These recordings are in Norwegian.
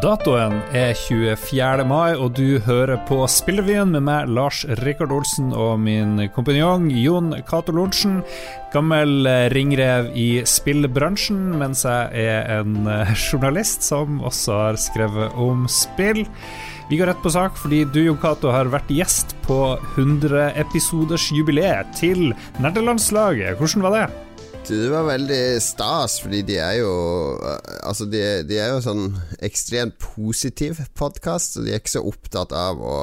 Datoen er 24. mai, og du hører på Spillrevyen med meg, Lars Rikard Olsen, og min kompanjong Jon Cato Lorentzen. Gammel ringrev i spillbransjen, mens jeg er en eh, journalist som også har skrevet om spill. Vi går rett på sak, fordi du Jon Cato har vært gjest på 100-episodersjubileet til Nerdelandslaget. Hvordan var det? Det var veldig stas, fordi de er jo Altså, de, de er jo sånn ekstremt positiv podkast, så de er ikke så opptatt av å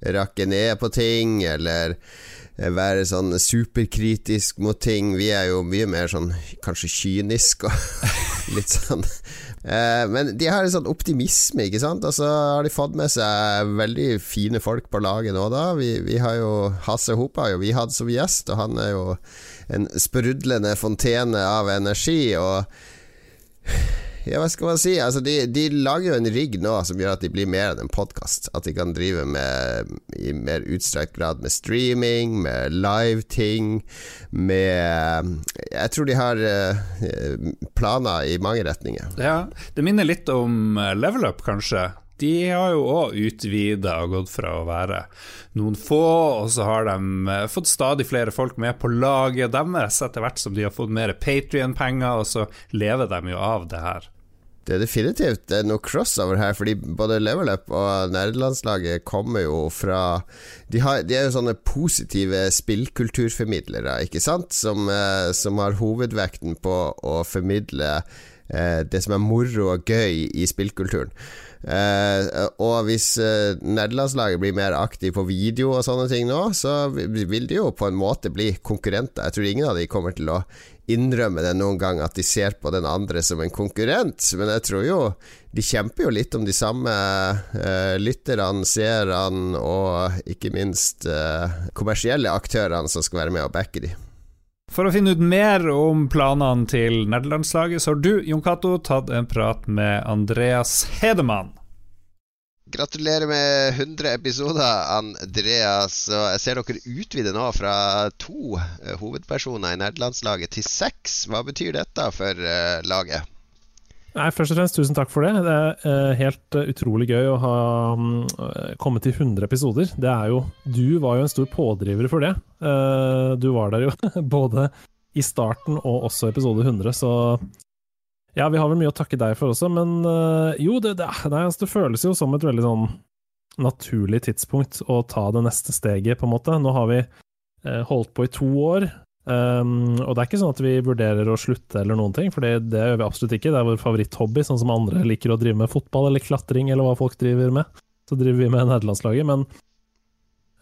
rakke ned på ting eller være sånn superkritisk mot ting. Vi er jo mye mer sånn kanskje kynisk og litt sånn eh, Men de har en sånn optimisme, ikke sant. Og så har de fått med seg veldig fine folk på laget nå, da. Vi, vi har jo Hasse Hope har jo vi hatt som gjest, og han er jo en sprudlende fontene av energi. Og ja, hva skal man si? Altså, de, de, lager jo en rigg nå som gjør at de blir mer enn en podkast. At de kan drive med i mer utstrakt grad med streaming, med live-ting, med Jeg tror de har uh, planer i mange retninger. Ja, det minner litt om eh, level up, kanskje de har jo òg utvida og gått fra å være noen få, og så har de eh, fått stadig flere folk med på laget deres etter hvert som de har fått mer Patrion-penger, og så lever de jo av det her. Det er definitivt noe crossover her, fordi både Level Up og nerdelandslaget kommer jo fra de, har, de, er jo sånne positive spillkulturformidlere, ikke sant, som, eh, som har hovedvekten på å formidle det som er moro og gøy i spillkulturen. Uh, og hvis eh, nederlandslaget blir mer aktiv på video og sånne ting nå, så vil de jo på en måte bli konkurrenter. Jeg tror ingen av de kommer til å innrømme det noen gang at de ser på den andre som en konkurrent, men jeg tror jo de kjemper jo litt om de samme eh, lytterne, seerne og ikke minst kommersielle aktørene som skal være med og backe de. For å finne ut mer om planene til nederlandslaget, så har du, Jon Cato, tatt en prat med Andreas Hedemann. Gratulerer med 100 episoder, Andreas. Og jeg ser dere utvider nå fra to eh, hovedpersoner i nederlandslaget til seks. Hva betyr dette for uh, laget? Nei, Først og fremst tusen takk for det. Det er uh, helt uh, utrolig gøy å ha um, kommet til 100 episoder. Det er jo Du var jo en stor pådriver for det. Du var der jo både i starten og også episode 100, så ja, vi har vel mye å takke deg for også, men jo, det, det, nei, altså, det føles jo som et veldig sånn naturlig tidspunkt å ta det neste steget, på en måte. Nå har vi holdt på i to år. Um, og det er ikke sånn at vi vurderer å slutte eller noen ting, for det, gjør vi absolutt ikke. Det er vår favoritthobby, sånn som andre liker å drive med fotball eller klatring eller hva folk driver med. Så driver vi med nederlandslaget. Men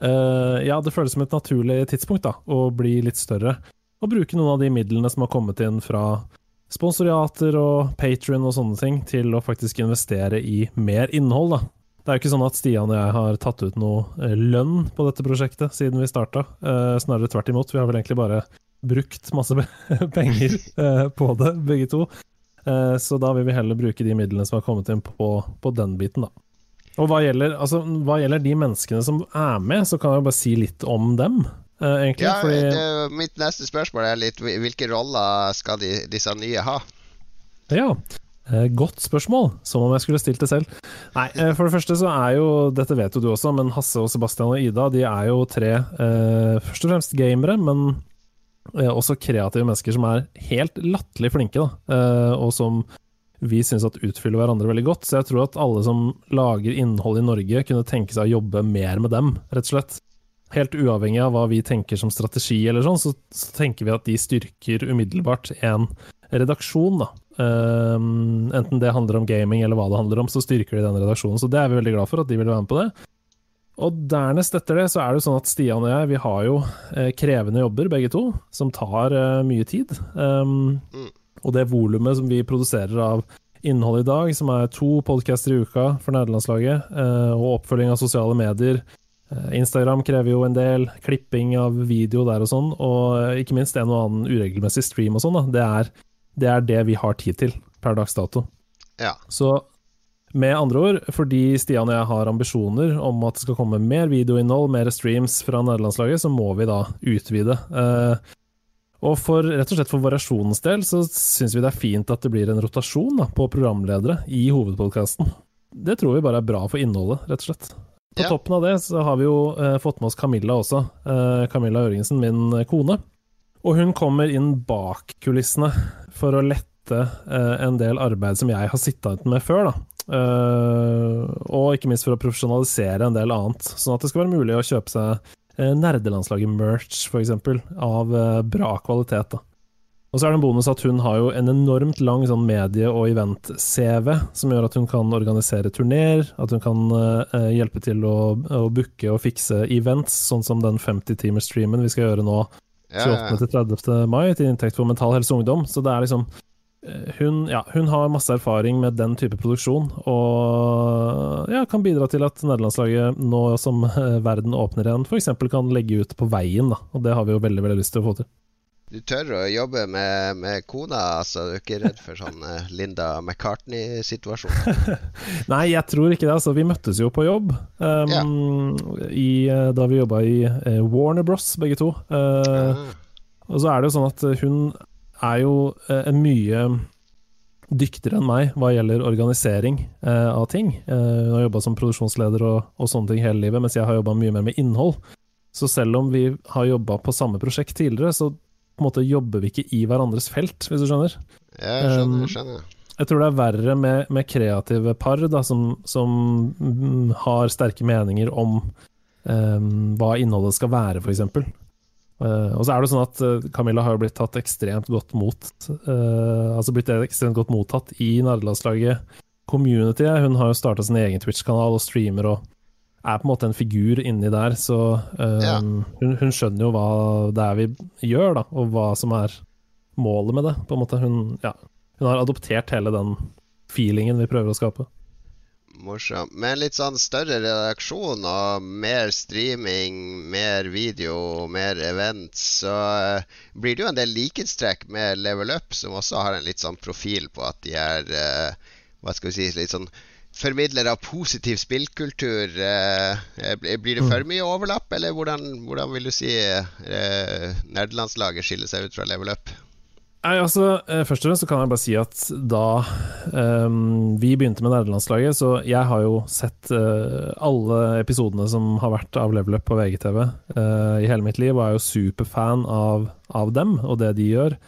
uh, ja, det føles som et naturlig tidspunkt da, å bli litt større. Og bruke noen av de midlene som har kommet inn fra sponsoriater og Patrion og sånne ting, til å faktisk investere i mer innhold, da. Det er jo ikke sånn at Stian og jeg har tatt ut noe eh, lønn på dette prosjektet siden vi starta. Eh, snarere tvert imot. Vi har vel egentlig bare brukt masse penger eh, på det, begge to. Så da vil vi heller bruke de midlene som har kommet inn på, på den biten, da. Og hva gjelder, altså, hva gjelder, de menneskene som er med, så kan jeg bare si litt om dem. egentlig. Ja, fordi... det, mitt neste spørsmål er litt hvilke roller skal de, disse nye ha? Ja, godt spørsmål, som om jeg skulle stilt det selv. Nei, eh, for det første så er jo, dette vet jo du også, men Hasse og Sebastian og Ida de er jo tre eh, først og fremst gamere, men eh, også kreative mennesker som er helt latterlig flinke, da, eh, og som vi syns at utfyller hverandre veldig godt. Så jeg tror at alle som lager innhold i Norge, kunne tenke seg å jobbe mer med dem, rett og slett. Helt uavhengig av hva vi tenker som strategi eller sånn, så, så tenker vi at de styrker umiddelbart en redaksjon, da. Um, enten det handler om gaming eller hva det handler om, så styrker de den redaksjonen. Så det er vi veldig glad for, at de vil være med på det. Og dernest etter det, så er det jo sånn at Stian og jeg, vi har jo eh, krevende jobber begge to, som tar eh, mye tid. Um, mm. Og det volumet som vi produserer av innhold i dag, som er to podcaster i uka for nederlandslaget, eh, og oppfølging av sosiale medier eh, Instagram krever jo en del, klipping av video der og sånn, og eh, ikke minst en og annen uregelmessig stream og sånn. da, Det er det er det vi har tid til per dags dato. Ja. Så med andre ord, fordi Stian og jeg har ambisjoner om at det skal komme mer videoinnhold, mer streams fra nederlandslaget, så må vi da utvide. Eh, og for, rett og slett for variasjonens del så syns vi det er fint at det blir en rotasjon da, på programledere i hovedpodkasten. det tror vi bare er bra for innholdet, rett og slett. På Ja. toppen av det så har vi jo eh, fått med oss Camilla også. Eh, Camilla Jørgensen, min kone. Og hun kommer inn bak kulissene for å lette eh, en del arbeid som jeg har sittet med før. da. Eh, og ikke minst for å profesjonalisere en del annet, sånn at det skal være mulig å kjøpe seg eh, nerdelandslaget-merch, f.eks., av bra kvalitet. da. Og så er det en bonus at hun har jo en enormt lang sånn medie- og event-CV, som gjør at hun kan organisere turneer, at hun kan uh, hjelpe til å, å booke og fikse events, sånn som den 50-timersstreamen vi skal gjøre nå. 28. til 30. mai, til inntekt for Mental Helse og Ungdom. Så det er liksom eh, hun, ja, hun har masse erfaring med den type produksjon, og ja, kan bidra til at nederlandslaget, nå som eh, verden åpner igjen, f.eks. kan legge ut på veien. Da. Og det har vi jo veldig veldig lyst til å få til. Du tør å jobbe med, med kona, altså? Du er ikke redd for sånn eh, Linda McCartney-situasjon? Nei, jeg tror ikke det. Altså, vi møttes jo på jobb um, i, eh, da vi jobba i uh, Warner Bros, begge to. Uh, mm. Og så er det jo sånn at hun er jo eh, mye dyktigere enn meg hva gjelder organisering av ting. Hun har jobba som produksjonsleder og, og sånne ting hele livet, mens jeg har jobba mye mer med innhold. Så selv om vi har jobba på samme prosjekt tidligere, så på en måte jobber vi ikke i hverandres felt, hvis du skjønner. Jeg skjønner. Um, Jeg skjønner. Jeg tror det er verre med, med kreative par da, som, som mm, har sterke meninger om um, hva innholdet skal være, f.eks. Uh, og så er det sånn at eh, Camilla har jo blitt tatt ekstremt godt mot uh, Altså blitt ekstremt godt mottatt i nerdelandslaget community. Hun har jo starta sin egen Twitch-kanal og streamer og er på en måte en figur inni der, så um, Ja. hun, hun skjønner jo hva det er vi gjør, da, og hva som er målet med det. På en måte Hun, ja, hun har adoptert hele den feelingen vi prøver å skape. Morsomt. Med en litt sånn større redaksjon og mer streaming, mer video, mer events, så eh, blir det jo en del likhetstrekk med Level Up, som også har en litt sånn profil på at de er eh, Hva skal vi si Litt sånn formidlere av positiv spillkultur. eh, blir det for mye overlapp, eller hvordan, hvordan vil du si eh, nerdelandslaget skiller seg ut fra Level Up? Nei, altså, eh, Først og fremst kan jeg bare si at da um, vi begynte med nerdelandslaget, så jeg har jo sett uh, alle episodene som har vært av Level Up på VGTV uh, i hele mitt liv, og er jo superfan av, av dem og det de gjør.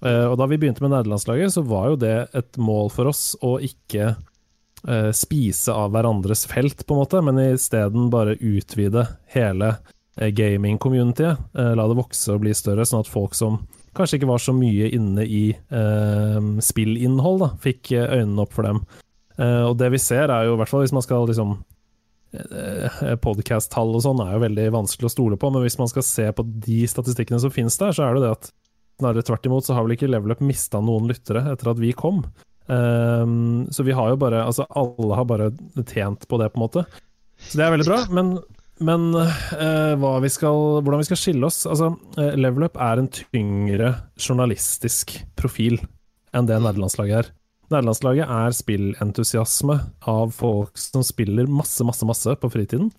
Uh, og da vi begynte med nerdelandslaget, så var jo det et mål for oss å ikke eh, spise av hverandres felt, på en måte, men isteden bare utvide hele eh, gaming-communityet. Eh, la det vokse og bli større, sånn at folk som kanskje ikke var så mye inne i spillinnhold, da, fikk øynene opp for dem. Og det vi ser, er jo i hvert fall hvis man skal liksom Podcast-tall og sånn er jo veldig vanskelig å stole på, men hvis man skal se på de statistikkene som finnes der, så er det det at snarere tvert imot så har vel ikke Level Up mista noen lyttere etter at vi kom. Um, så vi har jo bare Altså, alle har bare tjent på det, på en måte. Så det er veldig bra. Men, men uh, vi skal, hvordan vi skal skille oss Altså, uh, Level Up er en tyngre journalistisk profil enn det nederlandslaget er. Nederlandslaget er spillentusiasme av folk som spiller masse, masse, masse på fritiden.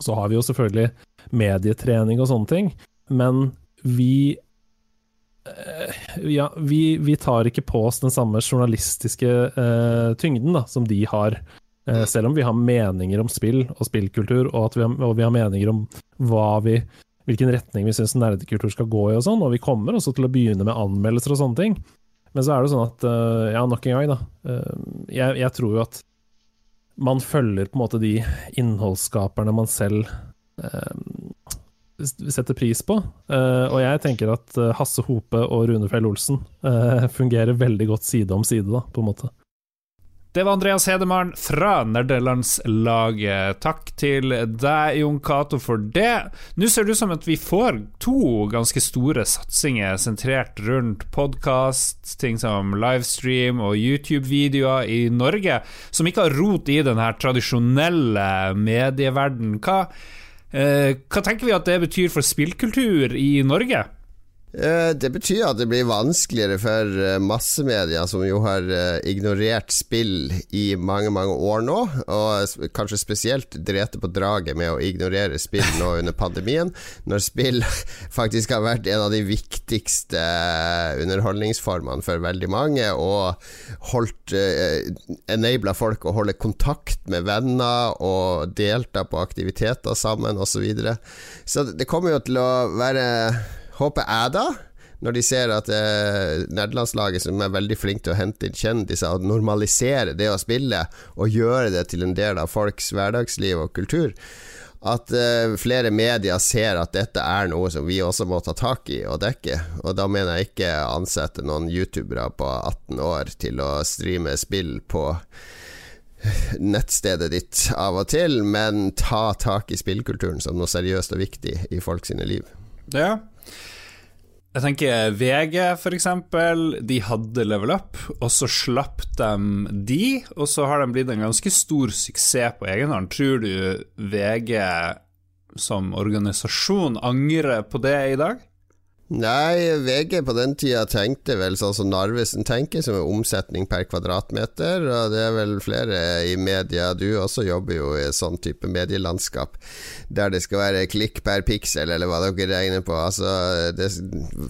Så har vi jo selvfølgelig medietrening og sånne ting, men vi ja, vi, vi tar ikke på oss den samme journalistiske uh, tyngden da, som de har. Uh, selv om vi har meninger om spill og spillkultur, og, vi har, og vi har meninger om vi, hvilken retning vi syns nerdekultur skal gå i, og sånn, og vi kommer også til å begynne med anmeldelser og sånne ting. Men så er det sånn at, uh, ja, nok en gang, da. eh, jeg, jeg tror jo at man følger på en måte de innholdsskaperne man selv eh, setter pris på. Eh, og jeg tenker at eh, Hasse Hope og Rune Fjell Olsen eh, fungerer veldig godt side om side, da, på en måte. Det var Andreas Hedemann fra Nerdelandslaget. Takk til deg, Jon Cato, for det. Nå ser det ut som at vi får to ganske store satsinger sentrert rundt podkast, ting som livestream og YouTube-videoer i Norge, som ikke har rot i den her tradisjonelle medieverdenen. Hva, hva tenker vi at det betyr for spillkultur i Norge? Eh, det betyr at det blir vanskeligere for eh, massemedia, som jo har eh, ignorert spill i mange mange år nå, og kanskje spesielt drete på draget med å ignorere spill nå under pandemien, når spill faktisk har vært en av de viktigste underholdningsformene for veldig mange, og holdt enabla folk å holde kontakt med venner og delta på aktiviteter sammen osv. Så, videre. så det kommer jo til å være håper jeg, da, når de ser at eh, nederlandslaget, som er veldig flink til å hente inn kjendiser, og normalisere det å spille, og gjøre det til en del av folks hverdagsliv og kultur, at eh, flere medier ser at dette er noe som vi også må ta tak i og dekke. Og da mener jeg ikke ansette noen youtubere på 18 år til å streame spill på nettstedet ditt av og til, men ta tak i spillkulturen som noe seriøst og viktig i folk sine liv. Ja, jeg tenker VG, for eksempel. De hadde Level Up, og så slapp de de, og så har de blitt en ganske stor suksess på egen hånd. Tror du VG som organisasjon angrer på det i dag? Nei, VG på den tida tenkte vel sånn som Narvesen tenker, som er omsetning per kvadratmeter. Og det er vel flere i media, du også jobber jo i sånn type medielandskap, der det skal være klikk per piksel, eller hva dere regner på. Altså,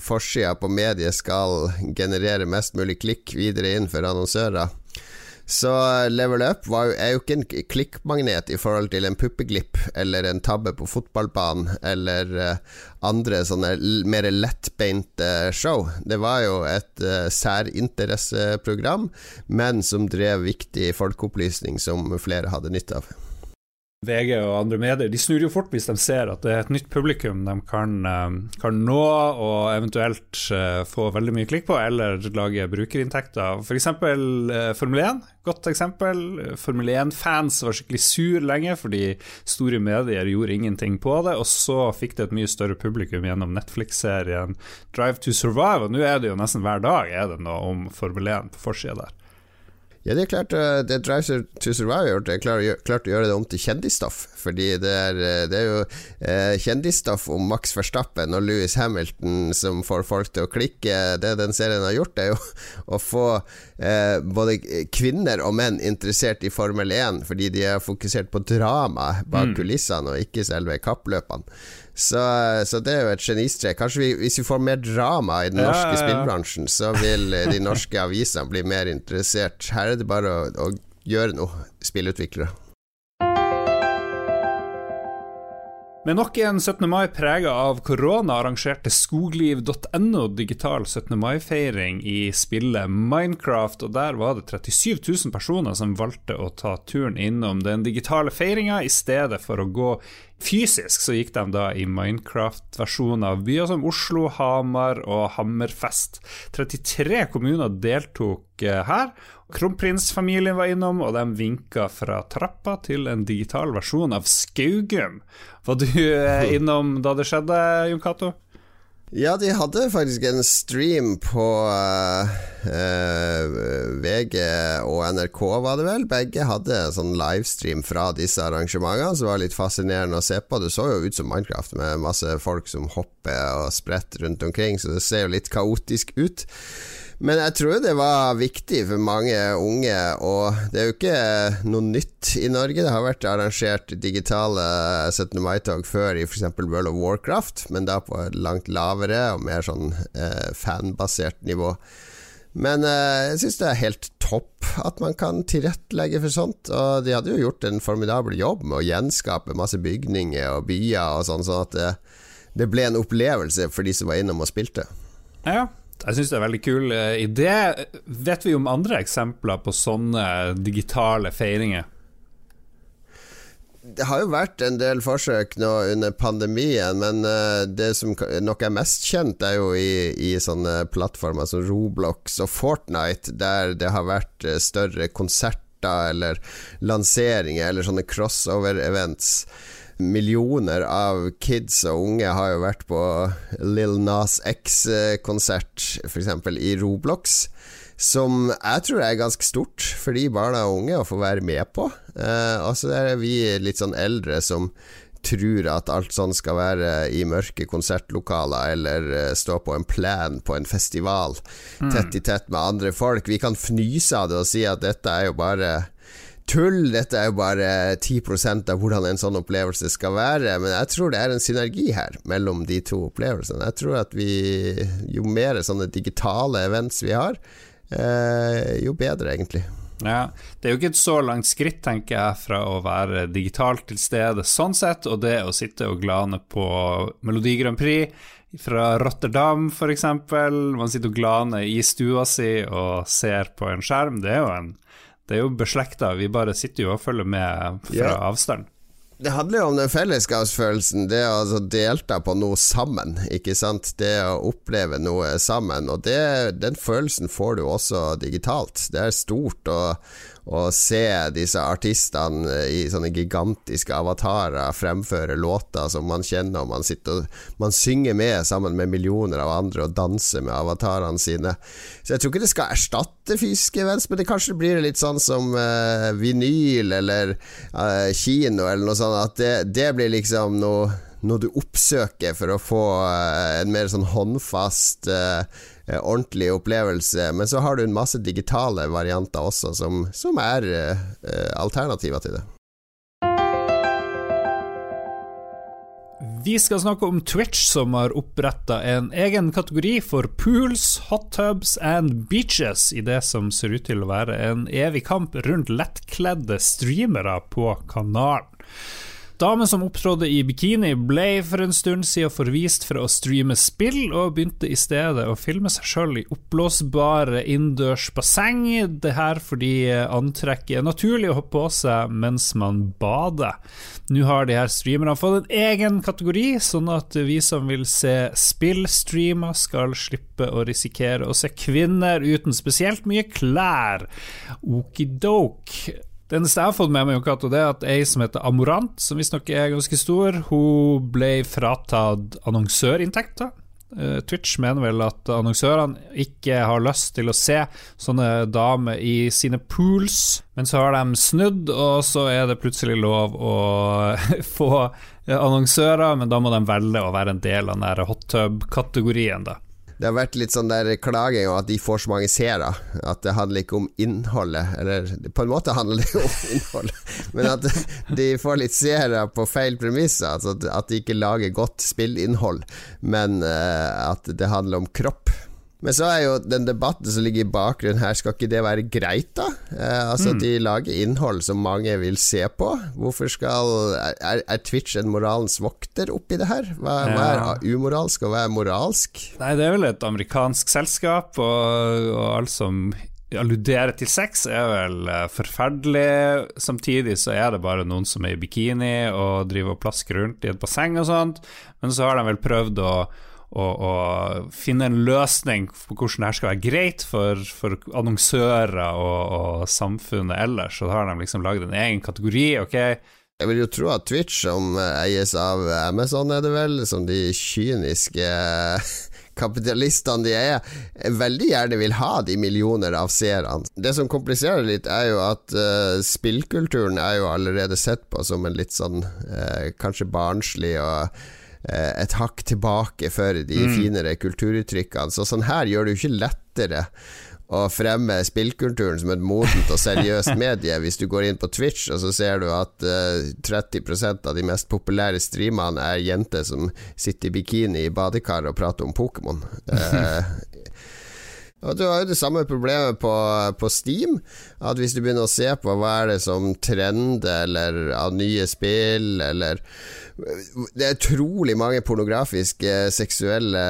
Forsida på mediet skal generere mest mulig klikk videre inn for annonsører. Så Level Up var, er jo ikke en klikkmagnet i forhold til en puppeglipp eller en tabbe på fotballbanen eller uh, andre sånne mer lettbeinte show. Det var jo et særinteresseprogram, men som drev viktig folkeopplysning som flere hadde nytte av. VG og andre medier de snur jo fort hvis de ser at det er et nytt publikum de kan, eh, kan nå og eventuelt uh, få veldig mye klikk på, eller lage brukerinntekter. F.eks. Uh, Formel 1. Godt eksempel. Formel 1-fans var skikkelig sur lenge fordi store medier gjorde ingenting på det, og så fikk det et mye større publikum gjennom Netflix-serien Drive to Survive, og nå er det jo nesten hver dag er det noe om Formel 1 på forsida der. Ja, det er klart uh, det Drive to Survive har gjort, er klart, å gjøre det om til kjendisstoff. Fordi det er, eh, det er jo uh, kjendisstoff om Max Verstappen og Louis Hamilton som får folk til å klikke. Det den serien har gjort, er jo å få uh, både kvinner og menn interessert i Formel 1, fordi de er fokusert på drama bak mm. kulissene, og ikke selve kappløpene. Så, så, det er jo et genistrek. Kanskje vi, hvis vi får mer drama i den norske ja, ja, ja. spillbransjen, så vil de norske avisene bli mer interessert. Her er det bare å, å gjøre noe, spillutviklere. Med nok en 17. mai prega av korona arrangerte skogliv.no digital 17. mai-feiring i spillet Minecraft, og der var det 37 000 personer som valgte å ta turen innom den digitale feiringa i stedet for å gå Fysisk så gikk de da i Minecraft-versjoner av byer som Oslo, Hamar og Hammerfest. 33 kommuner deltok eh, her. Kronprinsfamilien var innom, og de vinka fra trappa til en digital versjon av Skaugum. Var du eh, innom da det skjedde, Jon Cato? Ja, de hadde faktisk en stream på uh, uh, VG og NRK, var det vel. Begge hadde sånn livestream fra disse arrangementene, som var litt fascinerende å se på. Det så jo ut som Minecraft, med masse folk som hopper og spretter rundt omkring, så det ser jo litt kaotisk ut. Men jeg tror det var viktig for mange unge, og det er jo ikke noe nytt i Norge. Det har vært arrangert digitale 17. mai-tog før i f.eks. World of Warcraft, men da på et langt lavere og mer sånn eh, fanbasert nivå. Men eh, jeg syns det er helt topp at man kan tilrettelegge for sånt. Og de hadde jo gjort en formidabel jobb med å gjenskape masse bygninger og byer og sånn, sånn at det, det ble en opplevelse for de som var innom og spilte. Ja, jeg syns det er en veldig kul uh, idé. Vet vi om andre eksempler på sånne digitale feiringer? Det har jo vært en del forsøk nå under pandemien, men uh, det som nok er mest kjent, er jo i, i, sånne plattformer som Roblox og Fortnite, der det har vært uh, større konserter eller lanseringer eller sånne crossover-events millioner av kids og unge har jo vært på Lill Nas X-konsert, f.eks. i Roblox. Som jeg tror er ganske stort for de barna og unge å få være med på. Eh, og så er vi litt sånn eldre som tror at alt sånn skal være i mørke konsertlokaler eller uh, stå på en plan på en festival mm. tett i tett med andre folk. Vi kan fnyse av det og si at dette er jo bare tull. Dette er jo bare 10 av hvordan en sånn opplevelse skal være. Men jeg tror det er en synergi her mellom de to opplevelsene. Jeg tror at vi Jo mer sånne digitale events vi har, eh, jo bedre, egentlig. Ja, Det er jo ikke et så langt skritt, tenker jeg, fra å være digitalt til stede sånn sett, og det å sitte og glane på Melodi Grand Prix fra Rotterdam, f.eks. Man sitter og glaner i stua si og ser på en skjerm. Det er jo, en, det er jo beslekta. Vi bare sitter jo og følger med fra ja. avstand det handler jo om den fellesskapsfølelsen, det å altså delta på noe sammen, ikke sant. Det å oppleve noe sammen. Og det, den følelsen får du også digitalt. Det er stort å, å se disse artistene i sånne gigantiske avatarer fremføre låter som man kjenner, og man sitter og man synger med sammen med millioner av andre og danser med avatarene sine. Så jeg tror ikke det skal erstatte fysiske events, men det kanskje blir litt sånn som uh, vinyl eller uh, kino eller noe sånt, at det, det blir liksom noe noe du oppsøker for å få uh, en mer sånn håndfast uh, ordentlig opplevelse. Men så har du en masse digitale varianter også, som, som er uh, alternativer til det. Vi skal snakke om Twitch, som har oppretta en egen kategori for pools, hot tubs and beaches, i det som ser ut til å være en evig kamp rundt lettkledde streamere på kanalen. Damen som opptrådte i bikini, ble for en stund siden forvist fra å streame spill, og begynte i stedet å filme seg sjøl i oppblåsbare innendørs basseng. Det her fordi antrekket er naturlig å ha på seg mens man bader. Nå har de her streamerne fått en egen kategori, sånn at vi som vil se spillstreamer, skal slippe å risikere å se kvinner uten spesielt mye klær. Okidoke. Det eneste jeg har fått med meg, Kato, det er at ei som heter Amorant, som visstnok er ganske stor, hun ble fratatt annonsørinntekter. Uh, Twitch mener vel at annonsørene ikke har lyst til å se sånne damer i sine pools, men så har de snudd, og så er det plutselig lov å få annonsører, men da må de velge å være en del av den hot tub-kategorien, da det har vært litt sånn der klaging om at de får så mange seere. At det handler ikke om innholdet. Eller på en måte handler det om innholdet, men at de får litt seere på feil premisser. Altså at de ikke lager godt spillinnhold, men uh, at det handler om kropp. Men så er jo den debatten som ligger i bakgrunnen her, skal ikke det være greit, da? Eh, altså, mm. de lager innhold som mange vil se på. Hvorfor skal Er, er Twitch en moralens vokter oppi det her? Hva, ja. hva, er umoralsk, og hva er moralsk? Nei, det er vel et amerikansk selskap, og, og alt som alluderer til sex, er vel eh, forferdelig. Samtidig så er det bare noen som er i bikini og driver og plasker rundt i et basseng og sånt, men så har de vel prøvd å og, og, finne en løsning på hvordan det skal være greit for, for annonsører og, og, samfunnet ellers. Så har de liksom lagd en egen kategori. ok jeg vil jo tro at Twitch, som eies av Amazon, er det vel, som de kyniske kapitalistene de er, veldig gjerne vil ha de millioner av seerne. Det som kompliserer litt, er jo at uh, spillkulturen er jo allerede sett på som en litt sånn uh, kanskje barnslig og Eh, et hakk tilbake for de mm. finere kulturuttrykkene. Så sånn her gjør det jo ikke lettere å fremme spillkulturen som et modent og seriøst medie. Hvis du går inn på Twitch og så ser du at uh, eh, 30% av de mest populære streamene er jenter som sitter i bikini i badekar og prater om Pokémon. Uh, Og Du har jo det samme problemet på, på, Steam. At Hvis du begynner å se på hva er det som trender eller av nye spill, eller Det er utrolig mange pornografiske, seksuelle,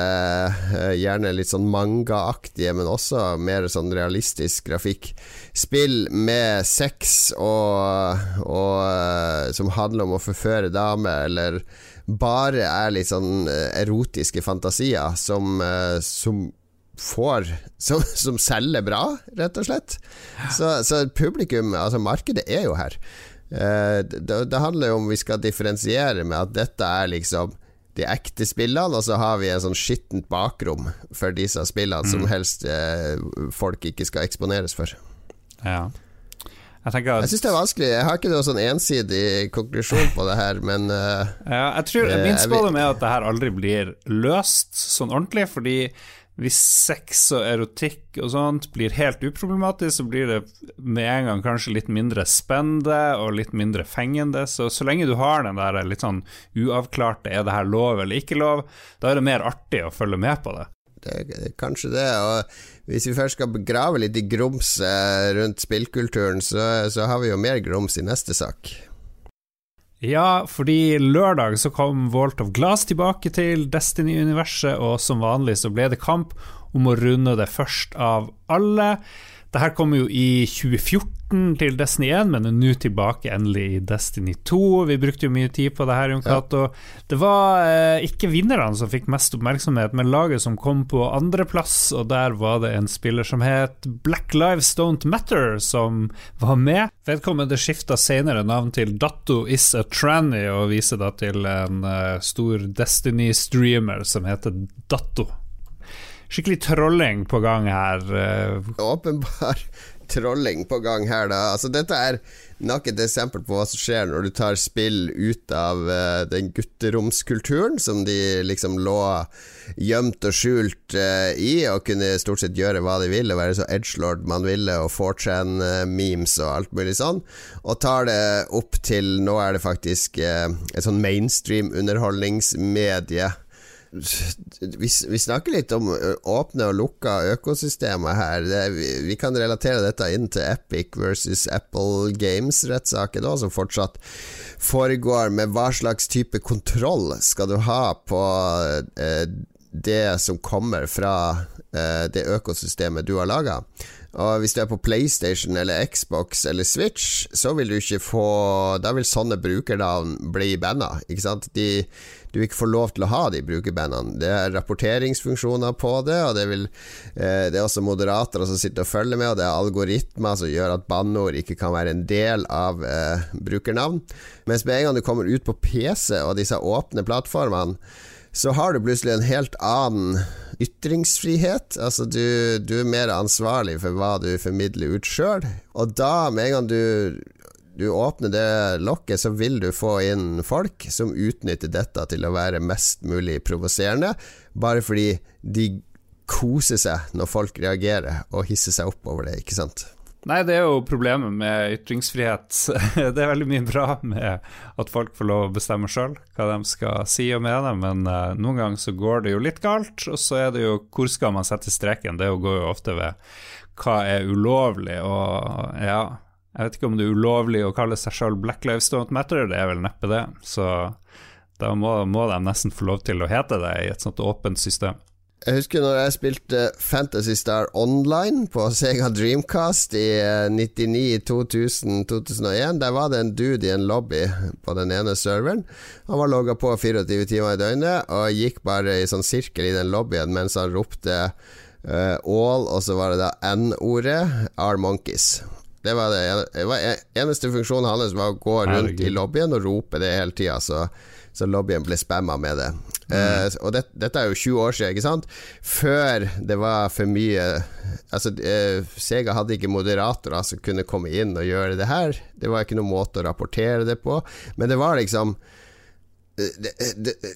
eh, gjerne litt sånn mangaaktige, men også mer sånn realistisk grafikk. Spill med sex og, og eh, som handler om å forføre damer, eller bare er litt sånn eh, erotiske fantasier som, som får som, som, selger bra, rett og slett. Så, så, publikum, altså markedet, er jo her. Eh, det, det, handler jo om vi skal differensiere med at dette er liksom de ekte spillene, og så har vi en sånn skittent bakrom for disse spillene mm. som helst eh, folk ikke skal eksponeres for. Ja. Jeg at... Jeg syns det er vanskelig. Jeg har ikke noen sånn ensidig konklusjon på det her, men uh, ja, jeg tror, eh, Min jeg spådom er at det her aldri blir løst sånn ordentlig, fordi hvis sex og erotikk og sånt blir helt uproblematisk, så blir det med en gang kanskje litt mindre spennende og litt mindre fengende. Så så lenge du har den der litt sånn uavklarte 'er det her lov eller ikke lov', da er det mer artig å følge med på det. det kanskje det. Og hvis vi først skal grave litt i grums eh, rundt spillkulturen, så, så har vi jo mer grums i neste sak. Ja, fordi lørdag så kom Vault of Glass tilbake til Destiny-universet, og som vanlig så ble det kamp om å runde det først av alle. Det her kom jo i 2014 til Destiny 1, men er nå tilbake endelig i Destiny 2. Vi brukte jo mye tid på det her, Jon Cato. Ja. Det var eh, ikke vinnerne som fikk mest oppmerksomhet, men laget som kom på andreplass, og der var det en spiller som het Black Lives Don't Matter, som var med. Vedkommende skifta senere navn til Datto Is a Tranny, og viser da til en uh, stor Destiny-streamer som heter Datto skikkelig trolling på gang her. Eh. Åpenbar trolling på gang her, da. Altså, dette er nok et eksempel på hva som skjer når du tar spill ut av uh, den gutteromskulturen som de liksom lå gjemt og skjult uh, i, og kunne stort sett gjøre hva de ville, være så edgelord man ville, og 4chan-memes uh, og alt mulig sånn, og tar det opp til Nå er det faktisk et sånn mainstream underholdningsmedie vi, snakker litt om åpne og lukka økosystemer her. Det, vi, vi, kan relatere dette inn til Epic versus Apple Games-rettssaken, som fortsatt foregår. Med hva slags type kontroll skal du ha på eh, det som kommer fra eh, det økosystemet du har laga? Og hvis du er på PlayStation eller Xbox eller Switch, så vil du ikke få Da vil sånne brukernavn bli banna, ikke sant? De du ikke får lov til å ha de brukerbandene. Det er rapporteringsfunksjoner på det, og det, vil, eh, det er også moderatorer som sitter og følger med, og det er algoritmer som gjør at banneord ikke kan være en del av eh, brukernavn. Mens med en gang du kommer ut på PC og disse åpne plattformene, så har du plutselig en helt annen ytringsfrihet. Altså du, du er mer ansvarlig for hva du formidler ut sjøl. Og da, med en gang du du åpner det lokket, så vil du få inn folk som utnytter dette til å være mest mulig provoserende, bare fordi de koser seg når folk reagerer og hisser seg opp over det, ikke sant? Nei, det er jo problemet med ytringsfrihet. Det er veldig mye bra med at folk får lov å bestemme sjøl hva de skal si og mene, men uh, noen ganger så går det jo litt galt, og så er det jo hvor skal man sette streken? Det går jo ofte ved hva er ulovlig, og ja jeg vet ikke om det er ulovlig å kalle seg sjøl Black Lives Don't Matter, det er vel neppe det. Så da må, må, de nesten få lov til å hete det i et sånt åpent system. Jeg husker når jeg spilte Fantasy Star Online på Sega Dreamcast i 99, 2000, 2001. Der var det en dude i en lobby på den ene serveren. Han var logga på 24 timer i døgnet og gikk bare i sånn sirkel i den lobbyen mens han ropte uh, all, og så var det da N-ordet, Are Monkeys. Det var det, det var eneste funksjonen hans var å gå rundt Herregud. i lobbyen og rope det hele tida, så, så, lobbyen ble spamma med det. Mm. Uh, og det, dette er jo 20 år siden, ikke sant? Før det var for mye Altså, uh, Sega hadde ikke moderatorer som kunne komme inn og gjøre det her. Det var ikke noen måte å rapportere det på, men det var liksom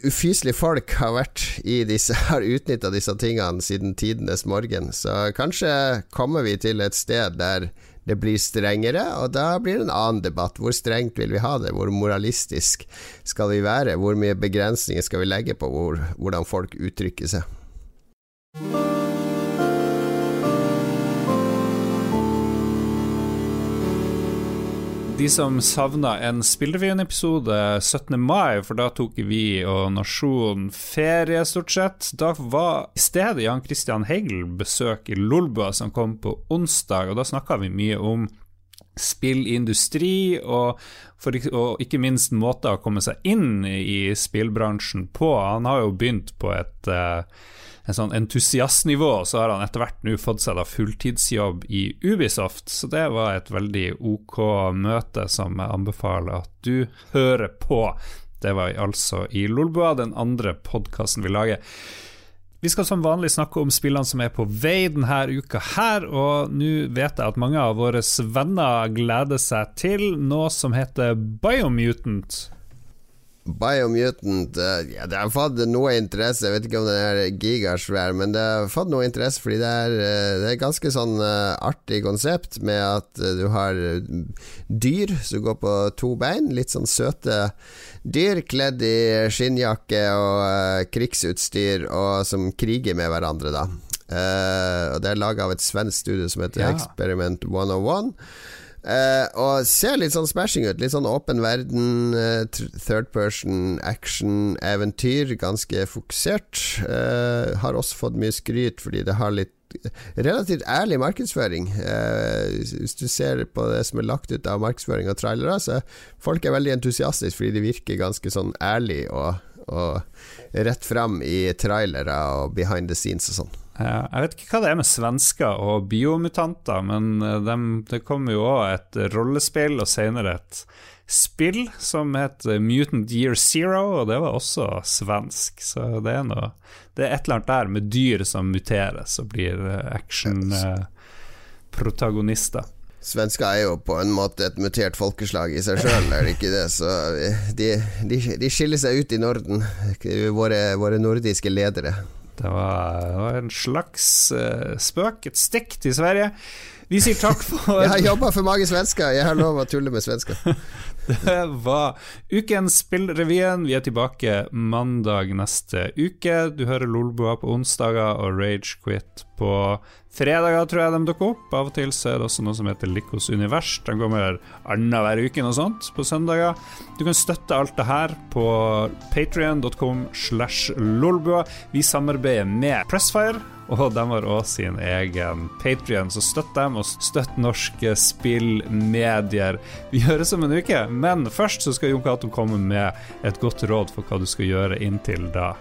ufyselige folk har vært i disse Har utnytta disse tingene siden tidenes morgen. Så kanskje kommer vi til et sted der det blir strengere, og da blir det en annen debatt. Hvor strengt vil vi ha det? Hvor moralistisk skal vi være? Hvor mye begrensninger skal vi legge på hvor, hvordan folk uttrykker seg? De som savna en Spillrevyen-episode 17. mai, for da tok vi og nasjonen ferie, stort sett. Da var i stedet Jan Christian Hegel besøk i Lolbua, som kom på onsdag, og da snakka vi mye om spillindustri, og, for, og, ikke minst måter å komme seg inn i spillbransjen på. Han har jo begynt på et uh, en sånn entusiastnivå, så har han etter hvert nå fått seg da fulltidsjobb i Ubisoft. Så det var et veldig ok møte som jeg anbefaler at du hører på. Det var altså i Lolbua, den andre podkasten vi lager. Vi skal som vanlig snakke om spillene som er på vei denne uka her, og nå vet jeg at mange av våre venner gleder seg til noe som heter Biomutant. Biomutant ja, Det har fått noe interesse. Jeg vet ikke om det er gigasvær, men det har fått noe interesse fordi det er, uh, det er ganske sånn uh, artig konsept med at du har dyr som går på to bein. Litt sånn søte dyr kledd i skinnjakke og krigsutstyr, og som kriger med hverandre, da. og det er laga av et svensk studio som heter ja. Experiment 101. Uh, og ser litt sånn smashing ut. Litt sånn åpen verden, uh, third person action-eventyr. Ganske fokusert. Uh, har også fått mye skryt fordi det har litt relativt ærlig markedsføring. hvis du ser på det som er lagt ut av markedsføring og trailere, så folk er veldig entusiastiske fordi de virker ganske sånn ærlig og, og rett fram i trailere og behind the scenes og sånn. Jeg vet ikke hva det er med svensker og biomutanter, men eh, de, det kommer jo òg et rollespill og senere et spill som het Mutant Year Zero, og det var også svensk. Så det er, noe, det er et eller annet der med dyr som muteres og blir actionprotagonister. action-protagonister. Eh, Svensker er jo på en måte et mutert folkeslag i seg sjøl, er det ikke det? Så de, de, de, skiller seg ut i Norden, våre, våre nordiske ledere. Det var, det var en slags uh, spøk, et stikk til Sverige. Vi sier takk for Jeg har jobba for mange svensker, jeg har lov å tulle med svensker. Det var ukens Spillrevyen. Vi er tilbake mandag neste uke. Du hører Lolbua på onsdager og Ragequit på fredager, tror jeg de dukker opp. Av og til så er det også noe som heter Likos univers. De kommer annenhver uke noe sånt på søndager. Du kan støtte alt det her på patrion.com slash lolbua. Vi samarbeider med Pressfire og de har òg sin egen Patrion, så støtt dem, og støtt norske spillmedier. Vi høres om en uke, men først så skal Jon Cato komme med et godt råd for hva du skal gjøre inntil da.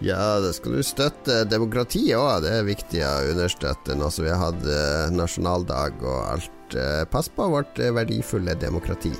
Ja, det skal du støtte demokratiet òg. Det er viktig å understøtte nå som vi har hatt eh, nasjonaldag og alt. Eh, pass på vårt eh, verdifulle demokrati.